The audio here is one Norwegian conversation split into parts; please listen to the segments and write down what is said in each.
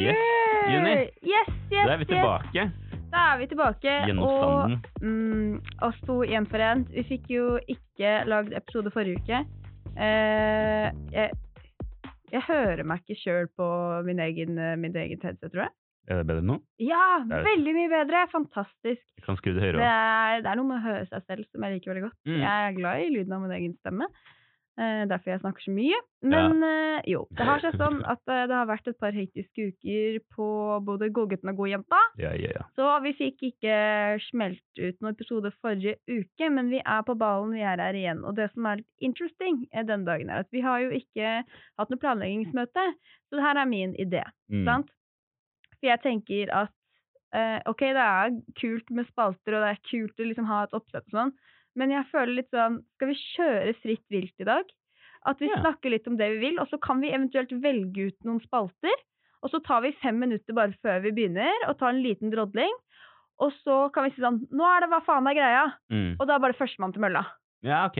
Yes, Juni. Yes, yes, Da er vi tilbake. Da er vi tilbake. Og mm, oss to gjenforent. Vi fikk jo ikke lagd episode forrige uke. Eh, jeg, jeg hører meg ikke sjøl på min egen, min egen headset, tror jeg. Er det bedre nå? Ja, Det det. veldig mye bedre. Fantastisk. Jeg kan skru det høyere Det òg. er, det er noe med å høre seg selv som jeg liker veldig godt. Mm. Jeg er glad i lyden av min egen stemme. Eh, derfor jeg snakker så mye. Men eh, jo, det har seg sånn at eh, det har vært et par hektiske uker på både Godgutten og Godjenta. Ja, ja, ja. Så vi fikk ikke smelt ut noen episode forrige uke, men vi er på ballen, vi er her igjen. Og det som er litt interesting denne dagen, er at vi har jo ikke hatt noe planleggingsmøte, så det her er min idé. Mm. Sant? For jeg tenker at eh, ok, det er kult med spalter, og det er kult å liksom ha et oppsett og sånn, men jeg føler litt sånn Skal vi kjøre fritt vilt i dag? At vi Ja. snakker litt om det vi vil, og så kan vi eventuelt velge ut noen spalter. Og så tar vi fem minutter bare før vi begynner, og tar en liten drodling. Og så kan vi si sånn Nå er det hva faen er greia? Mm. Og da er bare førstemann til mølla. Ja, OK.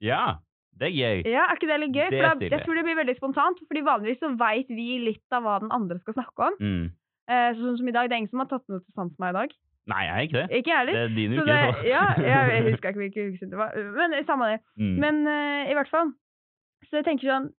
Ja, det er gøy. Ja, Er ikke det litt gøy? Det For da, jeg tror det blir veldig spontant. fordi vanligvis så veit vi litt av hva den andre skal snakke om. Mm. Eh, sånn som i dag. Det er ingen som har tatt noe til sans med meg i dag. Nei, jeg er ikke det. Ikke jeg heller. Det er din Så uke. det, ja, jeg husker ikke hvilken uke det var. Men samme det. Mm. Men uh, i hvert fall. Så jeg tenker sånn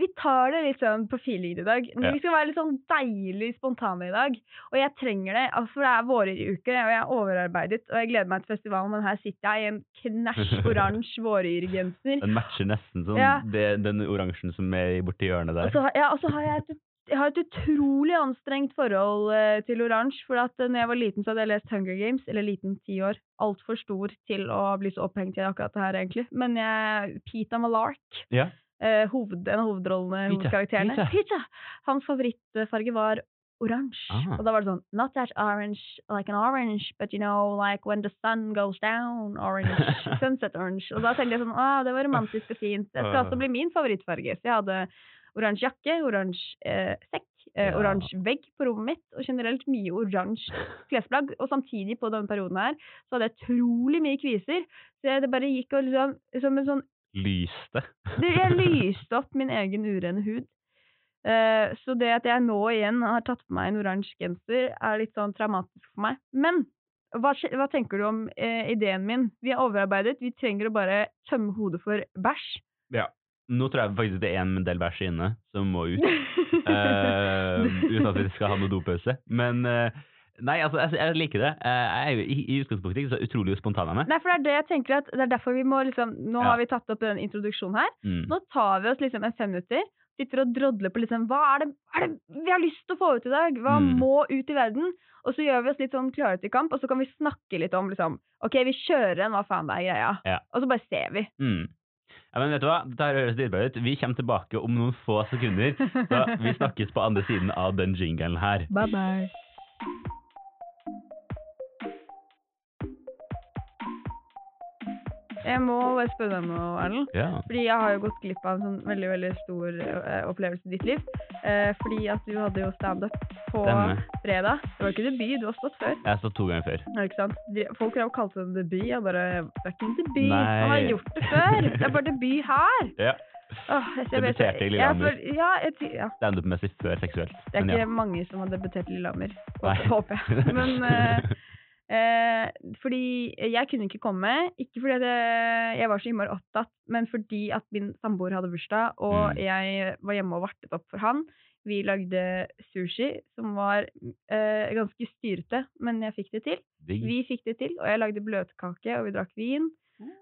Vi tar det litt sånn på feeling i dag. Men Ja. Vi skal være litt sånn deilig spontane i dag. Og jeg trenger det, altså, for det er våryruke, og jeg er overarbeidet. Og jeg gleder meg til festivalen, men her sitter jeg i en knæsj oransje våryrgenser. Den matcher nesten sånn Ja. det, den oransjen som er borti hjørnet Og der. så ja, og så har jeg et, jeg har et utrolig anstrengt forhold eh, til oransje. For at uh, når jeg var liten, så hadde jeg lest Hunger Games. Eller liten, ti år. Altfor stor til å bli så opphengt i akkurat det her, egentlig. Men jeg, Pita Malark, Ja. eh, hoved, en av hovedrollene, hovedkarakterene Peter. Peter! Hans favorittfarge var oransje. Ah. Og da var det sånn Not that orange like an orange, but you know, like when the sun goes down, orange. sunset orange. Og da tenkte jeg sånn Å, det var romantisk og fint. Det skal Ah. også bli min favorittfarge. Så jeg hadde oransje jakke, oransje eh, sekk, eh, Ja. oransje vegg på rommet mitt, og generelt mye oransje klesplagg. Og samtidig, på denne perioden her, så hadde jeg utrolig mye kviser. Så det bare gikk og liksom Som en sånn Lyste. det, jeg lyste opp min egen urene hud. Eh, så det at jeg nå igjen har tatt på meg en oransje genser, er litt sånn traumatisk for meg. Men hva, hva tenker du om eh, ideen min? Vi er overarbeidet, vi trenger å bare tømme hodet for bæsj. Ja. Nå tror jeg faktisk det er en del bæsj inne som må ut. uh, uten at vi skal ha noe dopause. Men uh, Nei, altså, jeg, jeg liker det. Jeg er jo i, i utgangspunktet ikke så utrolig spontan av meg. Nei, for det er det jeg tenker at det er derfor vi må liksom Nå Ja. har vi tatt opp den introduksjonen her. Mm. Nå tar vi oss liksom en fem minutter, sitter og drodler på liksom Hva er det, er det vi har lyst til å få ut i dag? Hva Mm. må ut i verden? Og så gjør vi oss litt sånn klare til kamp, og så kan vi snakke litt om liksom OK, vi kjører en, hva faen det er greia? Ja. Og så bare ser vi. Mm. Ja, men vet du hva? Dette høres litt ut. Vi kommer tilbake om noen få sekunder. Så vi snakkes på andre siden av den jingelen her. Bye bye. Jeg må bare spørre deg om noe, Erlend. Ja. Fordi jeg har jo gått glipp av en sånn veldig veldig stor eh, opplevelse i ditt liv. Eh, fordi at du hadde jo standup på Stemmer. fredag. Det var ikke debut, du har stått før. Jeg har stått to ganger før. Ja, ikke sant? De, folk har jo kalt det en debut. Jeg bare Det er ikke en debut. Nei. Han har gjort det før. Det er bare debut her. Ja. Åh, jeg, jeg, vet- Debuterte i Lillehammer. jeg Ja, jeg, ja. Standup-messig før seksuelt. Det er Men ikke ja. mange som har debutert i Lillehammer, Nei. håper jeg. Men eh, eh, fordi jeg kunne ikke komme. Ikke fordi jeg, jeg var så innmari opptatt, men fordi at min samboer hadde bursdag, og Mm. jeg var hjemme og vartet opp for han. Vi lagde sushi, som var eh, ganske styrete, men jeg fikk det til. Vi fikk det til, og jeg lagde bløtkake, og vi drakk vin.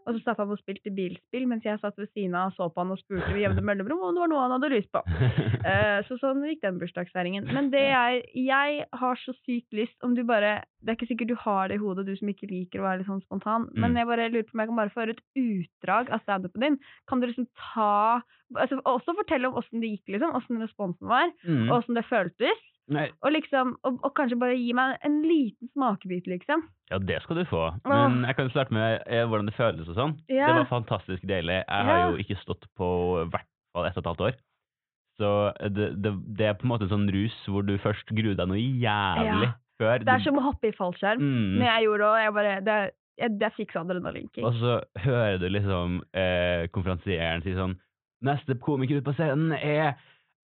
Og så satt han og spilte bilspill, mens jeg satt ved siden av og så på han og spurte ved jevne mellomrom om det var noe han hadde lyst på. Eh, så sånn gikk den bursdagsfeiringen. Men det jeg, jeg har så sykt lyst om du bare Det er ikke sikkert du har det i hodet, du som ikke liker å være litt sånn spontan, men Mm. jeg bare lurer på om jeg kan bare få høre et utdrag av standupen din. Kan du liksom ta altså, Også fortelle om åssen det gikk, liksom. Åssen responsen var, Mm. og åssen det føltes. Og liksom, og, og kanskje bare gi meg en liten smakebit, liksom. ja, det skal du få. Men jeg kan starte med eh, hvordan det føles og sånn. Ja. Det var fantastisk deilig. Jeg har Ja. jo ikke stått på i hvert fall ett og et halvt år. Så det, det, det er på en måte en sånn rus hvor du først gruer deg noe jævlig Ja. før. Det er som å hoppe i fallskjerm. mm. Men jeg gjorde det, jeg bare Det, jeg, jeg fikk sånn adrenalinking. Og så hører du liksom eh, konferansieren si sånn Neste komiker ut på scenen er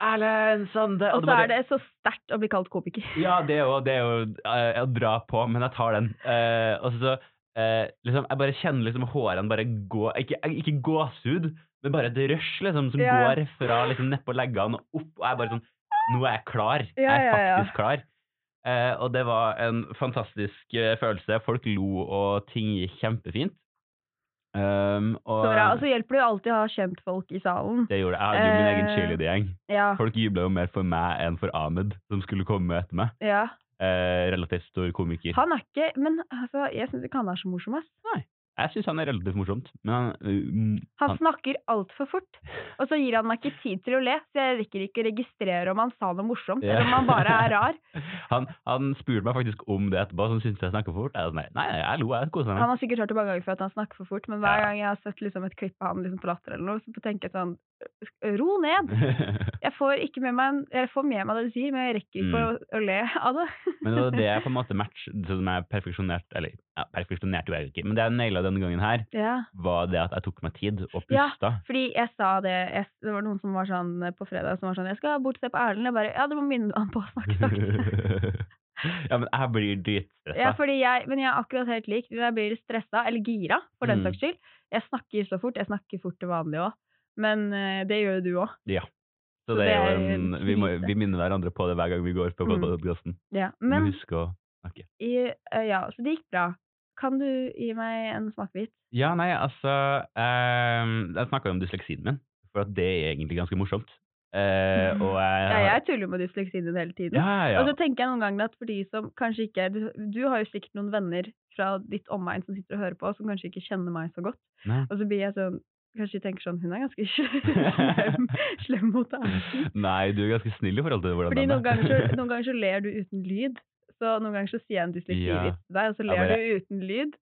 Erlend Sande! Og så bare- er det så sterkt å bli kalt komiker. Ja, det er jo, det er jo uh, å dra på, men jeg tar den. Uh, og så uh, liksom, Jeg bare kjenner liksom hårene bare gå Ikke, ikke gåsehud, men bare et rush liksom, som Ja. går fra liksom nedpå leggene og opp. Og jeg bare sånn Nå er jeg klar. Ja, jeg er faktisk klar. Og det var en fantastisk følelse. Folk lo, og ting gikk kjempefint. Um, og Så bra. Og så hjelper det jo alltid å ha kjentfolk i salen. det gjorde det. Jeg hadde jo min egen Eh, cheerleader-gjeng. Ja. Folk jubla jo mer for meg enn for Ahmed, som skulle komme etter meg. ja. Eh, relativt stor komiker. Han er ikke Men altså, jeg syns ikke han er så morsom, ass. Jeg syns han er relativt morsomt, men han, uh, Han snakker altfor fort, og så gir han meg ikke tid til å le, så jeg rekker ikke å registrere om han sa noe morsomt, yeah. eller om han bare er rar. han, han spurte meg faktisk om det etterpå, så han syntes jeg snakka for fort. Jeg, nei, nei, jeg lo, jeg koser Han har sikkert hørt det mange ganger før at han snakker for fort, men hver gang jeg har sett liksom et klipp av han liksom på Latter eller noe, så tenker jeg sånn Ro ned! Jeg får ikke med meg Jeg får med meg det du sier, men jeg rekker ikke Mm. å, å le av det. men det var det jeg på en måte match, som jeg perfeksjonerte Eller ja, perfeksjonerte jo jeg ikke, men det jeg naila denne gangen her, Ja. var det at jeg tok meg tid og Ja. Fordi jeg sa det jeg, Det var noen som var sånn på fredag som var sånn 'Jeg skal bort og se på Erlend.' Jeg bare 'Ja, du må minne han på å snakke sakte'. ja, men jeg blir dritstressa. Ja, fordi jeg, men jeg er akkurat helt lik. Jeg blir stressa, eller gira, for den Mm. saks skyld. Jeg snakker så fort. Jeg snakker fort til vanlig òg. Men eh, det gjør jo du òg. Ja. Så det er jo er en, vi, må, vi minner hverandre på det hver gang vi går på Mm. Ja. Men husk å snakke. i, eh, ja, så det gikk bra. Kan du gi meg en smakebit? Ja, nei, altså ehm, Jeg snakka jo om dysleksien min, for at det er egentlig ganske morsomt. Eh, og jeg, Ja, jeg tuller med dysleksien din hele tiden. Ja, ja. Og så tenker jeg noen ganger at for de som kanskje ikke du, du har jo sikkert noen venner fra ditt omegn som sitter og hører på, som kanskje ikke kjenner meg så godt. Nei. Og så blir jeg sånn Kanskje tenker sånn Hun er ganske slem, slem mot Erlend. Nei, du er ganske snill i forhold til hvordan Fordi den er. noen ganger, så, noen ganger så ler du uten lyd. Så noen ganger så sier jeg en dysleksivits til deg, og så Ja, ler bare- du uten lyd.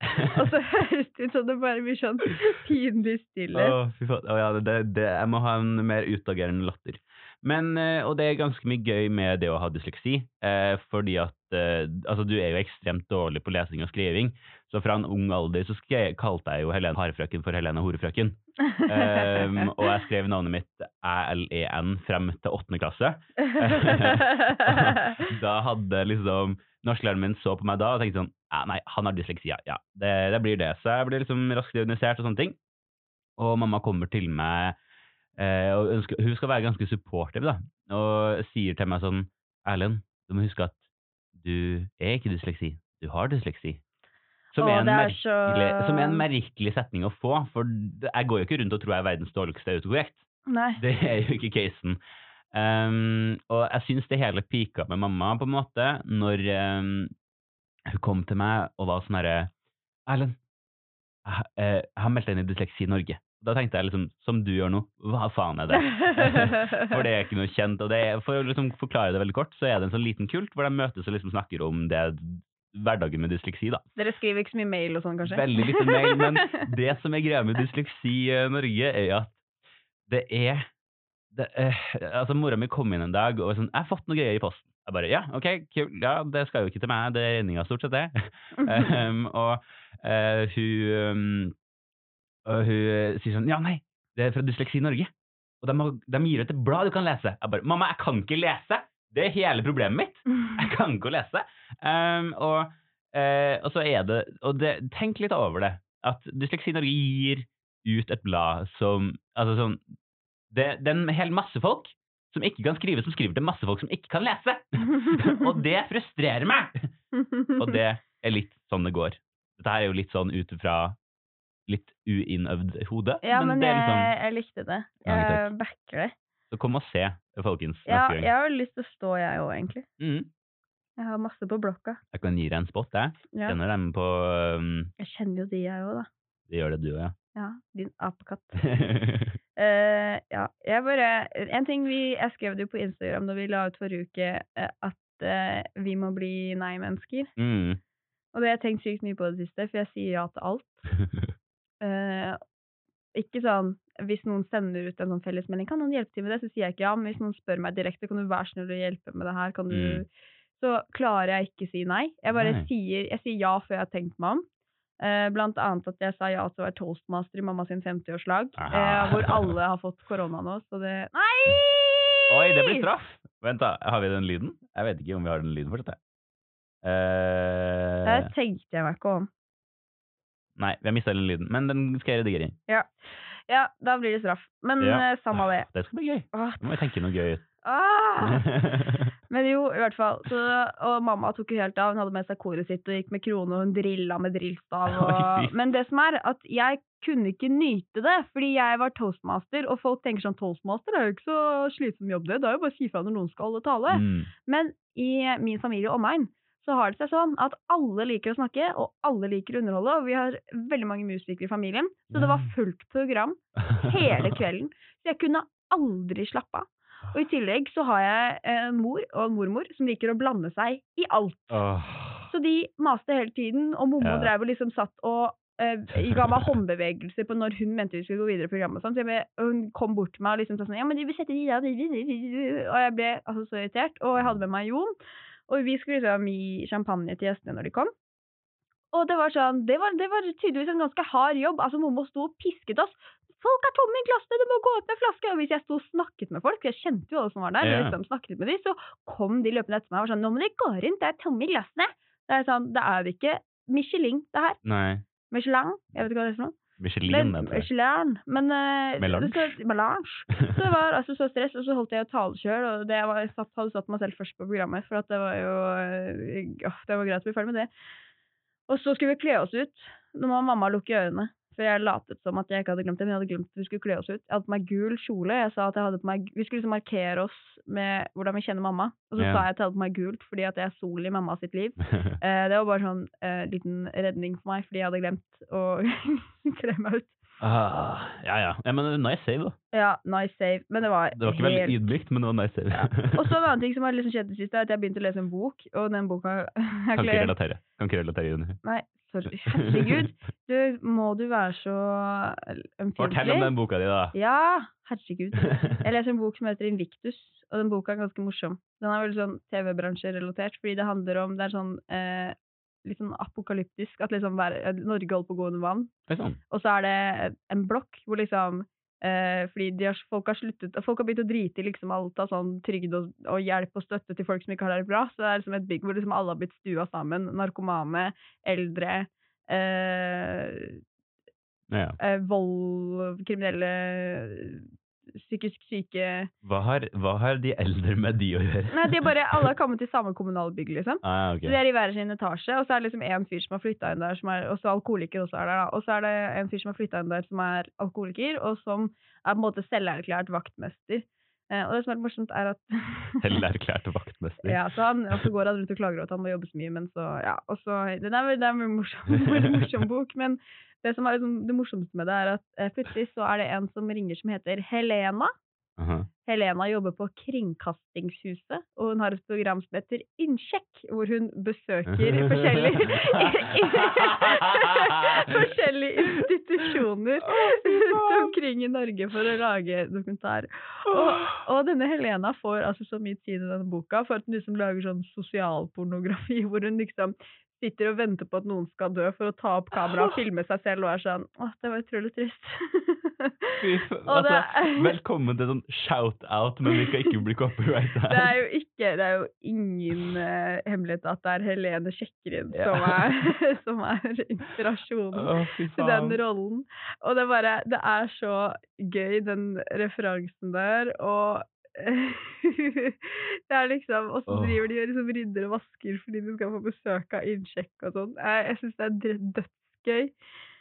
Og så høres det ut som det bare blir sånn pinlig stille. Å, fy faen. Oh, ja, det, det, jeg må ha en mer utagerende latter. Men, eh, og det er ganske mye gøy med det å ha dysleksi, eh, fordi at eh, altså, du er jo ekstremt dårlig på lesing og skriving. Så fra en ung alder så skre, kalte jeg jo Helene Harefrøken for Helene Horefrøken. um, og jeg skrev navnet mitt ælen frem til åttende klasse. da hadde liksom norsklæreren min så på meg da og tenkte sånn Nei, han har dysleksi, ja. ja det, det blir det. Så jeg blir liksom raskt diagnosert og sånne ting. Og mamma kommer til meg eh, og ønsker, Hun skal være ganske supportive, da. Og sier til meg sånn Erlend, du må huske at du er ikke dysleksi. Du har dysleksi. Som, Åh, er en er så- som er en merkelig setning å få. For jeg går jo ikke rundt og tror jeg er verdens dårligste autokorrekt. Nei. Det er jo ikke casen. Um, og jeg syns det hele pika med mamma, på en måte, når um, hun kom til meg og var sånn herre Erlend, jeg, eh, jeg har meldt deg inn i Dysleksi Norge. Da tenkte jeg liksom, som du gjør nå, hva faen er det? for det er ikke noe kjent. Og det er, for å liksom forklare det veldig kort, så er det en sånn liten kult hvor de møtes og liksom snakker om det hverdagen med dysleksi, da. Dere skriver ikke så mye mail og sånn, kanskje? Veldig lite mail, men det som er greia med Dysleksi i Norge, er at det er det, eh, Altså, mora mi kom inn en dag og var sånn 'Jeg har fått noe greier i posten'. Jeg bare 'Ja, ok, kult. Ja, det skal jo ikke til meg, det er regninga stort sett, det'. um, og eh, hun um, og hun eh, sier sånn 'Ja, nei, det er fra Dysleksi Norge'. Og de, de gir ut et blad du kan lese. Jeg bare 'Mamma, jeg kan ikke lese!' Det er hele problemet mitt. Jeg kan ikke lese. Um, og, uh, og så er det Og det, tenk litt over det. At Dysleksi Norge gir ut et blad som Altså sånn Det, det er en hel masse folk som ikke kan skrive, som skriver til masse folk som ikke kan lese. og det frustrerer meg! Og det er litt sånn det går. Dette her er jo litt sånn ut fra litt uinnøvd hode. Ja, men, det er jeg, liksom jeg likte det. Jeg ja, backer det. Så kom og se, folkens, Ja, gang. jeg har lyst til å stå, jeg òg, egentlig. Mm. Jeg har masse på blokka. Jeg kan gi deg en spot, jeg. Ja. Kjenner dem på um, Jeg kjenner jo de, jeg òg, da. Det gjør det du òg, ja. Ja, din apekatt. uh, ja, jeg bare En ting vi Jeg skrev det jo på Instagram da vi la ut forrige uke, eh, at uh, vi må bli nei-mennesker. mm. Og det har jeg tenkt sykt mye på det siste, for jeg sier ja til alt. Eh, ikke sånn hvis noen sender ut en sånn fellesmelding, kan noen hjelpe til med det, så sier jeg ikke ja, men hvis noen spør meg direkte, kan du være snill å hjelpe med det her, kan du Mm. Så klarer jeg ikke å si nei. Jeg bare Nei. sier Jeg sier ja før jeg har tenkt meg om. Eh, blant annet at jeg sa ja til å være toastmaster i mamma sin 50-årslag, Aha. eh, hvor alle har fått korona nå, så det Nei! Oi, det blir straff! Vent, da. Har vi den lyden? Jeg vet ikke om vi har den lyden fortsatt. jeg. Det Eh, tenkte jeg meg ikke om. Nei, vi har mista den lyden, men den skal jeg redigere inn. Ja. ja, da blir det straff. Men Ja. eh, samme det. Det skal bli gøy. Åh, Nå må jeg tenke noe gøy. ah! Men jo, i hvert fall. Så, og mamma tok jo helt av. Hun hadde med seg koret sitt og gikk med krone, og hun drilla med drillstav. Og... Men det som er, at jeg kunne ikke nyte det, fordi jeg var toastmaster, og folk tenker sånn Toastmaster er jo ikke så slitsom jobb, det. Det er jo bare å si fra når noen skal holde tale. Mm. Men i min familie og omegn så har det seg sånn at alle liker å snakke, og alle liker å underholde, og vi har veldig mange musikere i familien, så det var fullt program hele kvelden. Så jeg kunne aldri slappe av. Og i tillegg så har jeg en mor og en mormor som liker å blande seg i alt. Så de maste hele tiden, og mommo Ja. drev og liksom satt og eh, ga meg håndbevegelser på når hun mente vi skulle gå videre i programmet. og sånn. Så ble, hun kom bort til meg og liksom sa sånn Ja, men de vil sette de der Og jeg ble altså så irritert. Og jeg hadde med meg Jon, og vi skulle liksom gi champagne til gjestene når de kom. Og det var sånn, det var, det var tydeligvis en ganske hard jobb. Altså Mommo sto og pisket oss. Folk er tomme i glassene, du må gå ut med flaske! Og hvis jeg sto og snakket med folk, jeg kjente jo alle som var der, yeah. liksom snakket med de, så kom de løpende etter meg og var sånn Nå må de gå rundt, det er tomme i glassene! Det er sånn, det er ikke Michelin, det her. Nei. Michelin, jeg vet ikke hva det er for noe. Michelin, heter det. Michelin, men uh, Melange. Så, Melange. Så det var altså så stress, og så holdt jeg jo tale sjøl, og det var, jeg satt, hadde satt meg selv først på programmet, for at det var jo eh, Det var greit å bli ferdig med det. Og så skulle vi kle oss ut. Nå må mamma lukke ørene. For jeg latet som at jeg ikke hadde glemt det, men jeg hadde glemt at vi skulle kle oss ut. Jeg hadde på meg gul kjole. Jeg sa at jeg hadde på meg, Vi skulle liksom markere oss med hvordan vi kjenner mamma. Og så yeah. sa jeg at jeg hadde på meg gult fordi at jeg er sol i mamma sitt liv. Eh, det var bare sånn eh, liten redning for meg, fordi jeg hadde glemt å kle meg ut. ah, ja, ja. ja. Men nice save, da. Ja, nice save. Men det var, Det var ikke veldig helt ydmykt, men det var nice save. ja. Og så en annen ting som har liksom skjedd i det siste, er at jeg begynte å lese en bok, og den boka Kan ikke relatere. Kan ikke relatere, Juni. Nei, sorry. Herregud. Du, må du være så Fortell om den boka di, da. Ja, herregud. Jeg leser en bok som heter Invictus, og den boka er ganske morsom. Den er veldig sånn TV-bransjerelatert, fordi det handler om Det er sånn eh, litt sånn apokalyptisk, at liksom Norge holder på å gå under vann. Sånn. Og så er det en blokk hvor liksom eh, Fordi de har, folk har sluttet Folk har begynt å drite i liksom alt av sånn trygd og, og hjelp og støtte til folk som ikke har det bra. Så det er liksom et bygg hvor liksom alle har blitt stua sammen. Narkomane, eldre, eh, ja. eh, vold, kriminelle, psykisk syke Hva har, hva har de eldre med de å gjøre? Nei, de er bare Alle har kommet til samme kommunalbygg, liksom. Ah, okay. Så de er i hver sin etasje, og så er det liksom en fyr som har flytta inn der, som er, og så alkoholiker også er der, da. Og så er det en fyr som har flytta inn der som er alkoholiker, og som er på en måte selverklært vaktmester. Eh, og det som er litt morsomt, er at Selverklært vaktmester. ja, så han, og så går han rundt og klager over at han må jobbe så mye, men så ja, og så, det er en morsom, morsom bok, men det som er liksom, det morsomste med det, er at eh, plutselig så er det en som ringer som heter Helena. Aha. Helena jobber på Kringkastingshuset, og hun har et program som heter Innsjekk, hvor hun besøker forskjellige, forskjellige institusjoner omkring i Norge for å lage dokumentar. Og, og denne Helena får altså så mye tid i denne boka for at hun liksom lager sånn sosialpornografi, hvor hun liksom sitter og venter på at noen skal dø for å ta opp kamera og filme seg selv og er sånn Åh, det var utrolig trist. Altså, det- velkommen til sånn shout-out, men vi skal ikke bli copyright Det er her. jo ikke Det er jo ingen uh, hemmelighet at det er Helene Sjekkerin yeah. som, er, som er inspirasjonen oh, til den rollen. Og det er bare Det er så gøy, den referansen der, og det er liksom Og så driver de og liksom rydder og vasker fordi de skal få besøk av innsjekk og sånn. Jeg, jeg syns det er dødsgøy.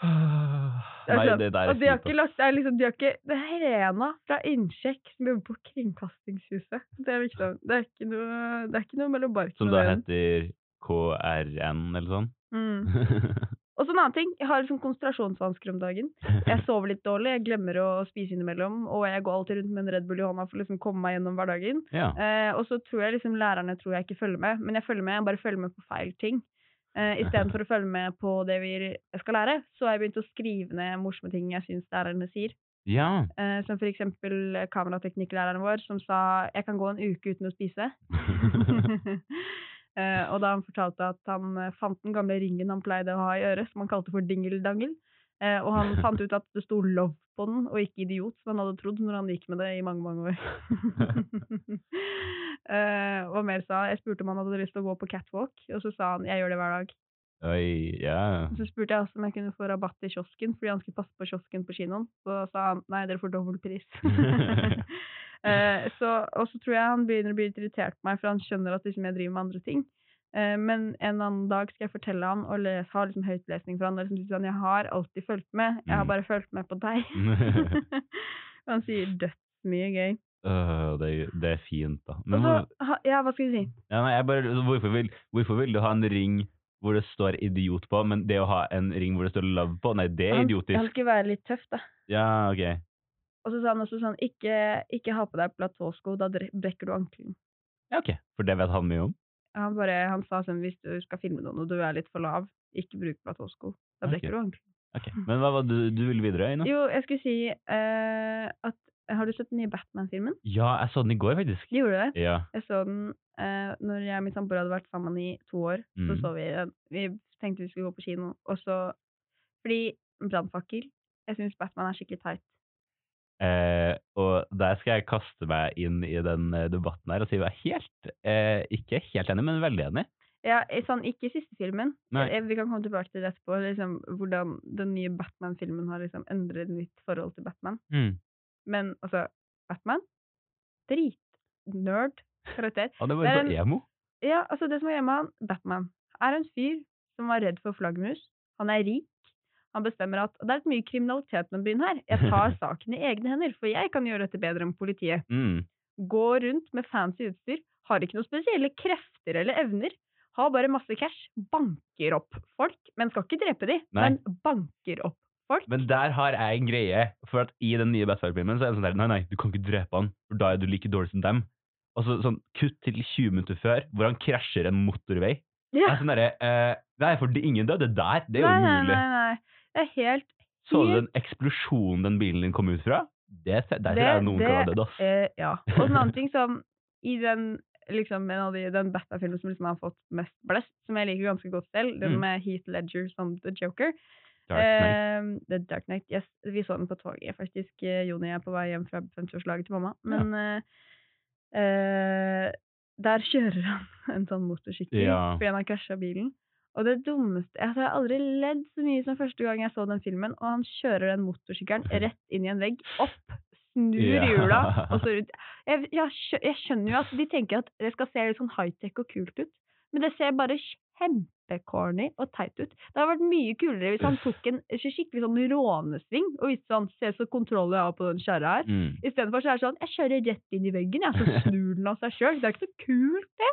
Det Nei, det der er og de har ikke lagt Det er liksom, de har ikke Det er Helena fra Innsjekk som jobber på Kringkastingshuset. Det er liksom Det er ikke noe Det er ikke noe mellom barken Som da heter KRN, eller sånn. Mm. Og så en annen ting. Jeg har liksom konsentrasjonsvansker om dagen. Jeg sover litt dårlig, jeg glemmer å spise innimellom, og jeg går alltid rundt med en Red Bull i hånda for å liksom komme meg gjennom hverdagen. ja. Eh, og så tror jeg liksom lærerne tror jeg ikke følger med, men jeg følger med, jeg bare følger med på feil ting. Eh, Istedenfor å følge med på det vi skal lære, så har jeg begynt å skrive ned morsomme ting jeg syns lærerne sier. ja. Uh, som for eksempel kamerateknikklæreren vår, som sa 'jeg kan gå en uke uten å spise'. Eh, og da han fortalte at han eh, fant den gamle ringen han pleide å ha i øret, som han kalte for dingeldangel. Eh, og han fant ut at det sto 'love' på den, og ikke 'idiot', som han hadde trodd når han gikk med det i mange, mange år. eh, og mer sa Jeg spurte om han hadde lyst til å gå på catwalk, og så sa han 'jeg gjør det hver dag'. Oi, yeah. Så spurte jeg også om jeg kunne få rabatt i kiosken, fordi han skulle passe på kiosken på kinoen. Så sa han nei, dere får dobbel pris. eh, så, og så tror jeg han begynner å bli irritert på meg, for han skjønner at liksom, jeg driver med andre ting. Eh, men en annen dag skal jeg fortelle han og les, ha liksom høytlesning for han. Og liksom, sånn, jeg har alltid fulgt med, jeg har Mm. bare fulgt med på deg. han sier dødsmye gøy. Uh, det, det er fint, da. Men så, ha- ja, hva skal vi si? ja, nei, bare, hvorfor, vil, hvorfor vil du ha en ring hvor det står 'idiot' på, men det å ha en ring hvor det står 'love' på, nei, det er Han, han idiotisk. skulle være litt tøff, da. Ja, ok. Og så sa han også sånn, ikke, ikke ha på deg platåsko, da brekker du ankelen. Ja, ok. For det vet han mye om? Han, bare, han sa sånn, hvis du skal filme noen og du er litt for lav, ikke bruk platåsko. Da brekker brekker du ankelen. Ok. Men hva var det du, du ville videre, Øyna? Jo, jeg skulle si uh, at Har du sett den nye Batman-filmen? Ja, jeg så den i går, faktisk. Gjorde du det? Ja. Jeg så den uh, når jeg og min samboer hadde vært sammen i to år. Så Mm. så vi den. Vi tenkte vi skulle gå på kino, og så Fordi brannfakkel Jeg syns Batman er skikkelig teit. Eh, og der skal jeg kaste meg inn i den eh, debatten her og si at jeg er helt, eh, ikke helt enig, men veldig enig. Ja, sånn, ikke i siste filmen. Nei. Eh, Vi kan komme tilbake til det etterpå. Liksom, hvordan den nye Batman-filmen har liksom endret mitt forhold til Batman. Mm. Men altså, Batman? Dritnerd karakter. Ja, det var er så emo. Ja, altså det som er med han, Batman, er en fyr som var redd for flaggermus. Han er rik. Han bestemmer at Det er litt mye kriminalitet med byen her. Jeg tar saken i egne hender, for jeg kan gjøre dette bedre enn politiet. Mm. Går rundt med fancy utstyr, har ikke noen spesielle krefter eller evner. Har bare masse cash, banker opp folk, men skal ikke drepe de, Nei. men banker opp folk. Men der har jeg en greie, for at i den nye Batfire-filmen så er det sånn der, nei, nei, du kan ikke drepe han, for da er du like dårlig som dem. Og så sånn kutt til 20 minutter før, hvor han krasjer en motorvei. Det er sånn derre, uh, nei, for det- ingen døde der, det er jo nei, nei, nei, nei. Det er helt Så du den eksplosjonen den bilen din kom ut fra? Det, der Det- er det noen som har dødd, ass. Eh, ja. Og en annen ting som i den liksom en av de, den Batman-filmen som liksom har fått mest blest, som jeg liker ganske godt selv, den Mm. med Heath Ledger som The Joker. Dark Knight. Eh, The Dark Knight, yes. Vi så den på toget, faktisk. og Joni er på vei hjem fra 50-årslaget til mamma. Men ja. eh, der kjører han en sånn motorsykkel Ja. fordi han har krasja bilen. Og det dummeste altså Jeg har aldri ledd så mye som første gang jeg så den filmen, og han kjører den motorsykkelen rett inn i en vegg, opp, snur hjula, og så ut. Jeg, jeg, jeg skjønner jo at de tenker at det skal se litt sånn high-tech og kult ut, men det ser bare kjempecorny og teit ut. Det hadde vært mye kulere hvis han tok en skikkelig sånn rånesving og viste sånn Se så kontroll jeg har på den kjerra her. Mm. Istedenfor så er det sånn Jeg kjører rett inn i veggen, jeg, så snur den av seg sjøl. Det er ikke så kult, det.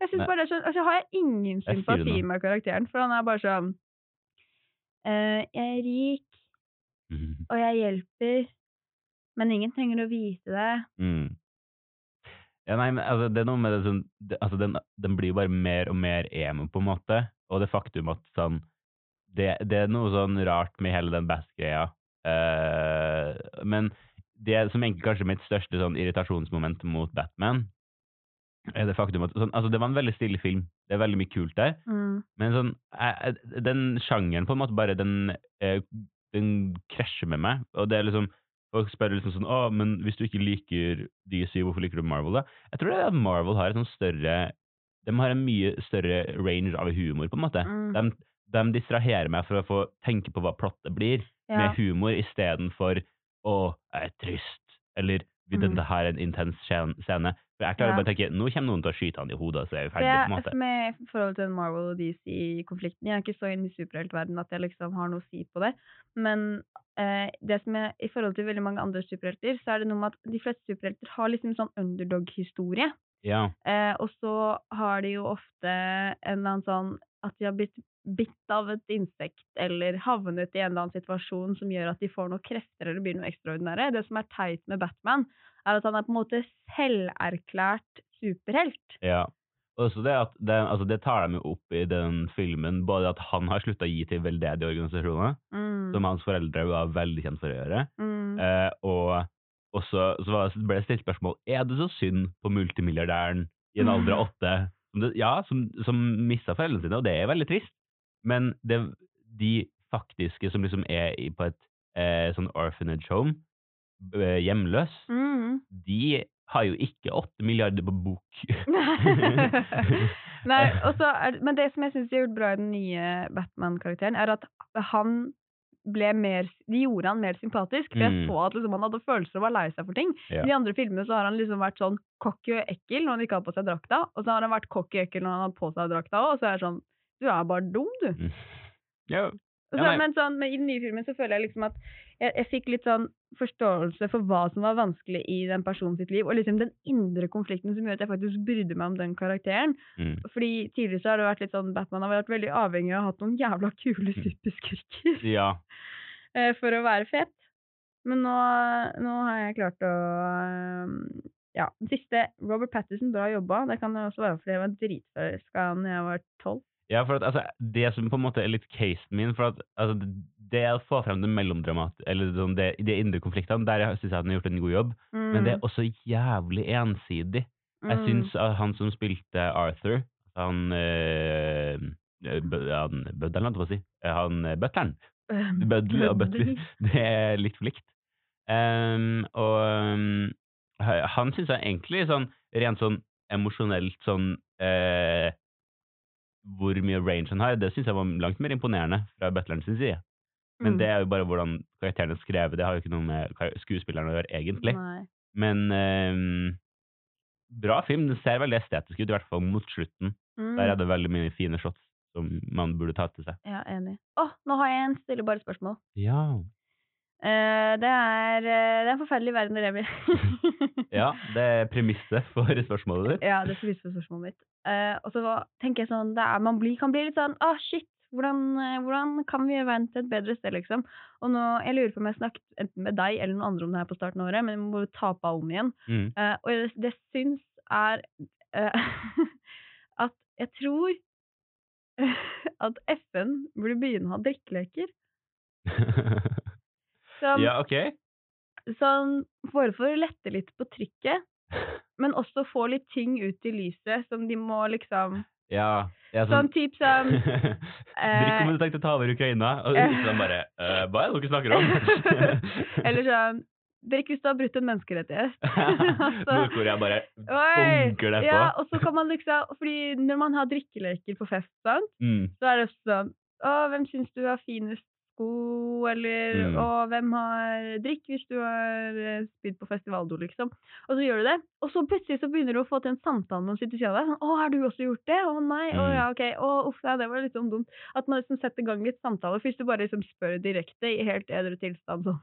Jeg synes bare det er sånn, altså, har jeg ingen sympati med karakteren, for han er bare sånn uh, Jeg er rik, Mm. og jeg hjelper, men ingen trenger å vite det. Mm. Ja, nei, men altså, det er noe med det som altså, den, den blir bare mer og mer emo, på en måte. Og det faktum at sånn Det, det er noe sånn rart med hele den Bass-greia. Uh, men det som egentlig kanskje er mitt største sånn irritasjonsmoment mot Batman, er det faktum at sånn, altså, Det var en veldig stille film. Det er veldig mye kult der. Mm. Men sånn, jeg, den sjangeren på en måte bare, den, eh, den krasjer med meg. Og det er liksom, folk spør liksom sånn, å, men hvis du ikke liker DC, hvorfor liker du Marvel da? Jeg tror det er at Marvel har et sånn større, de har en mye større range av humor på en måte. Mm. De, de distraherer meg for å få tenke på hva plottet blir, Ja. med humor, i stedet for, å, jeg er trist, eller, vil Mm. dette her er en intens scene. For jeg klarer Ja. bare å tenke, nå kommer noen til å skyte han i hodet, så er vi Det ferdig på en måte. med forhold til Marvel og DC-konflikten. Jeg er ikke så inne i superheltverden at jeg liksom har noe å si på det. Men eh, det som er, i forhold til veldig mange andre superhelter, så er det noe med at de fleste superhelter har liksom sånn underdog-historie. Ja. Eh, og så har de jo ofte en eller annen sånn at de har blitt bitt av et insekt eller havnet i en eller annen situasjon som gjør at de får noen krefter eller blir noe ekstraordinære. Det som er teit med Batman, er at han er på en måte selverklært superhelt. Ja. Også det at det, altså det tar de jo opp i den filmen, både at han har slutta å gi til veldedige organisasjoner, Mm. som hans foreldre var veldig kjent for å gjøre, Mm. eh, og også så ble det stilt spørsmål er det så synd på multimilliardæren i en alder av åtte, som det, ja, som, som mista foreldrene sine, og det er veldig trist, men det, de faktiske som liksom er på et eh, sånn orphanage home, hjemløs, Mm. de har jo ikke åtte milliarder på bok. Nei, er, men det som jeg syns har gjort bra i den nye Batman-karakteren, er at han ble mer De gjorde han mer sympatisk. For jeg Mm. så at liksom, han hadde følelser og var lei seg for ting. Ja. I de andre filmene så har han liksom vært sånn cocky og ekkel når han ikke har på seg drakta, og så har han vært cocky og ekkel når han har på seg drakta òg, og så er det sånn Du er bare dum, du. ja. Ja, så, men sånn, men i den nye filmen så føler jeg liksom at jeg, jeg fikk litt sånn forståelse for hva som var vanskelig i den personen sitt liv, og liksom den indre konflikten som gjør at jeg faktisk brydde meg om den karakteren. Mm. Fordi tidligere så har det vært litt sånn Batman har vært veldig avhengig av å ha hatt noen jævla kule superskurker ja. eh, for å være fett. Men nå, nå har jeg klart å eh, Ja. Den siste Robert Patterson, bra jobba. Det kan jeg også være fordi jeg var dritforelska da jeg var tolv. Ja, for at, altså, det som på en måte er litt casen min, for at altså, det å få frem det mellomdramat, eller sånn, det, de indre konfliktene, der syns jeg han har gjort en god jobb, men det er også jævlig ensidig. Mm. Jeg syns han som spilte Arthur, han øh, han Bøddelen, holdt jeg på å si, han øh, butleren, Mm. Bøddel og butler, det er litt for likt. Um, og um, han syns jeg egentlig sånn rent sånn emosjonelt sånn eh, Hvor mye range han har, det syns jeg var langt mer imponerende fra butleren sin side. Men Mm. det er jo bare hvordan karakteren er skrevet, det har jo ikke noe med skuespilleren å gjøre, egentlig. Nei. Men ehm, bra film. Den ser veldig estetisk ut, i hvert fall mot slutten. Mm. Der er det veldig mye fine shots som man burde ta til seg. Ja, enig. Å, nå har jeg en stille bare spørsmål. Ja. Uh, det, er, eh, det er en forferdelig verden dere lever i. ja, det er premisset for spørsmålet ditt. Ja, det er for spørsmålet mitt. Uh, og så tenker jeg sånn, det er, man blir, kan bli litt sånn, ah shit, hvordan, eh, hvordan kan vi gjøre verden til et bedre sted, liksom? Og nå, jeg lurer på om jeg snakket enten med deg eller noen andre om det her på starten av året, men vi må ta på om igjen. Mm. Uh, og det, det syns er uh, at jeg tror at FN burde begynne å ha drikkeleker. Som, ja, ok. Sånn, bare for å lette litt på trykket, men også få litt ting ut i lyset som de må liksom Ja. Ja Sånn typ som Drikk om du tenkte å ta over Ukraina, og eh, så bare «Eh, Hva er det dere snakker om? Eller sånn Drikk hvis du har brutt en menneskerettighet. Altså, Nord-Korea bare oi, bunker det på. ja, og så kan man liksom Fordi når man har drikkeleker på fest, sant, Mm. så er det sånn Å, hvem syns du har finest sko, eller Mm. Og hvem har Drikk hvis du har eh, spydd på festivaldo, liksom. Og så gjør du det, og så plutselig så begynner du å få til en samtale med noen sitter ved siden av deg. Sånn, 'Å, har du også gjort det?' 'Å nei', 'Å Mm. ja, ok', 'Å uff, nei, det var litt sånn dumt'. At man liksom setter i gang litt samtale. først hvis du bare liksom spør direkte i helt edru tilstand sånn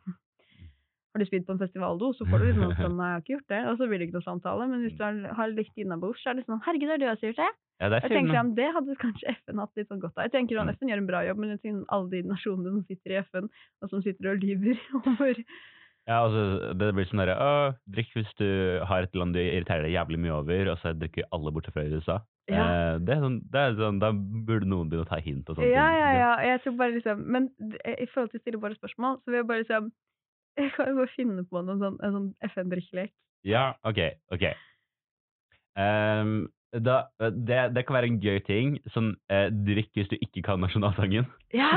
'Har du spydd på en festivaldo?' Så får du liksom sånn 'Nei, jeg har ikke gjort det', og så blir det ikke noe samtale. Men hvis du har, har litt innabords, så er det sånn 'Herregud, har du også gjort det?' Ja, det Jeg tenker sånn, Det hadde kanskje FN hatt litt sånn godt av. Jeg tenker sånn, Mm. FN gjør en bra jobb, men jeg tenker alle de nasjonene som sitter i FN, og som sitter og lyver over Ja, altså, det blir sånn derre «Å, Drikk hvis du har et land du irriterer deg jævlig mye over, og så drikker alle bortsett fra USA. Ja. Eh, det er sånn, det er sånn, Da burde noen begynne å ta hint og sånne Ja, ting. ja, ja. Jeg tror bare liksom Men i forhold til å stille bare spørsmål, så vil jeg bare liksom Jeg kan jo bare finne på noen sånn, en sånn FN-drikkelek. Ja, ok, ok. Um, da, det, det kan være en gøy ting. Sånn eh, drikk hvis du ikke kan nasjonalsangen. Ja!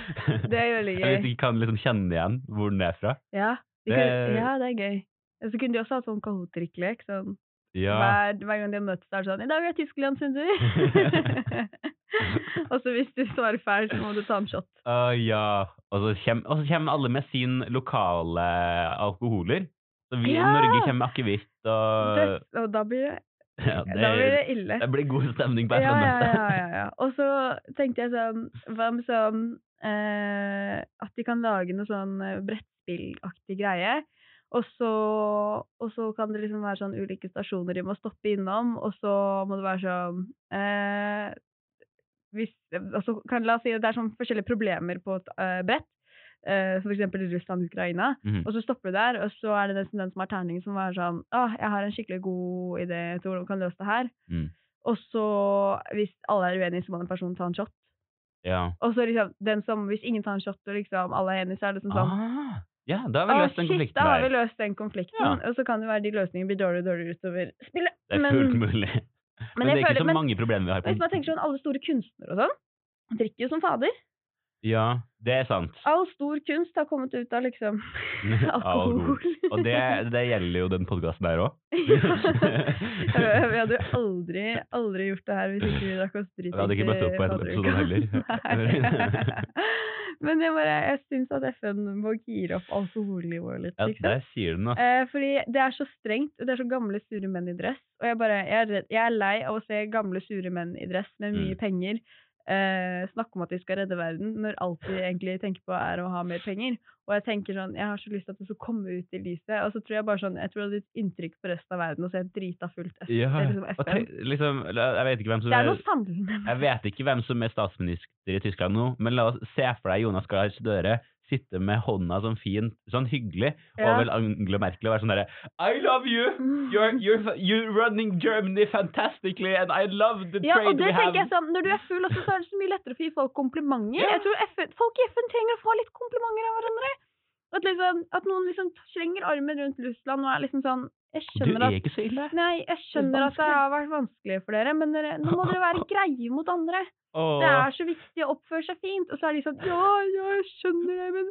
Det er veldig Eller hvis du gøy. ikke kan liksom kjenne igjen hvor den er fra. Ja, det, kunne, ja, det er gøy. Og så kunne de også hatt sånn Kahoot-drikkelek. Sånn, Ja. hver, hver gang de har møttes, er det sånn 'I dag er Tyskland sin tur'. og så hvis du svarer feil, så må du ta en shot. Uh, ja. Og så kommer, kommer alle med sin lokale alkoholer. Så vi i Ja! Norge kommer med akevitt og Det, og da blir det, ja, da blir det ille. det blir god stemning på ja, ja, ja, ja. Og så tenkte jeg sånn Hva med sånn eh, At de kan lage noe sånn eh, brettspillaktig greie. Og så, og så kan det liksom være sånn ulike stasjoner de må stoppe innom, og så må det være sånn eh, hvis, altså, kan, La oss si at det er sånn forskjellige problemer på et uh, brett. Uh, for eksempel Russland og Ukraina. Mhm. Og så stopper du der, og så er det nesten den som har terningen, som er sånn Å, jeg har en skikkelig god idé til hvordan vi kan løse det her. Mm. Og så, hvis alle er uenige, så må den personen ta en shot. Ja. Og så liksom, den som, hvis ingen tar en shot, og liksom alle er enige, så er det sånn sånn Ah, ja, da har vi løst den konflikten da har vi løst den konflikten. Ja. Og så kan det være de løsningene blir dårligere og dårligere utover spillet. Det er fullt mulig. Men, men det er ikke føler- så mange problemer vi har på Hvis man tenker sånn, alle store kunstnere og sånn, drikker jo som fader. Ja, det er sant. All stor kunst har kommet ut av liksom Alkohol. Og det, det gjelder jo den podkasten der òg. Vi hadde jo aldri, aldri gjort det her hvis ikke vi drakk oss dritings. Vi hadde ikke møtt opp på en episode heller. Men jeg, bare, jeg syns at FN må gire opp alkoholnivået litt. Ja, det der sier den, da. Eh, fordi det er så strengt, og det er så gamle, sure menn i dress. Og jeg, bare, jeg, er, jeg er lei av å se gamle, sure menn i dress med mye Mm. penger eh, snakke om at de skal redde verden, når alt de egentlig tenker på er å ha mer penger. Og jeg tenker sånn, jeg har så lyst til at det skal komme ut i lyset. Og så tror jeg bare sånn, jeg tror det hadde gitt inntrykk på resten av verden å se drita fullt FN. Ja, liksom FN. tenk, liksom, jeg vet ikke hvem som Det er noe. Jeg vet ikke hvem som er statsminister i Tyskland nå, men la oss se for deg Jonas Gahr Støre sitte med hånda sånn fint, sånn hyggelig, Ja. over Angela Merkel og være sånn derre I love you! You're, you're, you're running Germany fantastically, and I love the Ja, og trade det we have. tenker jeg sånn, Når du er full, også, så er det så mye lettere å gi folk komplimenter. Ja. Jeg tror FN, Folk i FN trenger å få litt komplimenter av hverandre. At, liksom, at noen liksom slenger armen rundt Russland og er liksom sånn Du er at ikke så ille. Nei, jeg skjønner at det har vært vanskelig for dere, men dere, nå må dere være greie mot andre. Åh. Det er så viktig å oppføre seg fint. Og så er de sånn Ja, ja, jeg skjønner det, men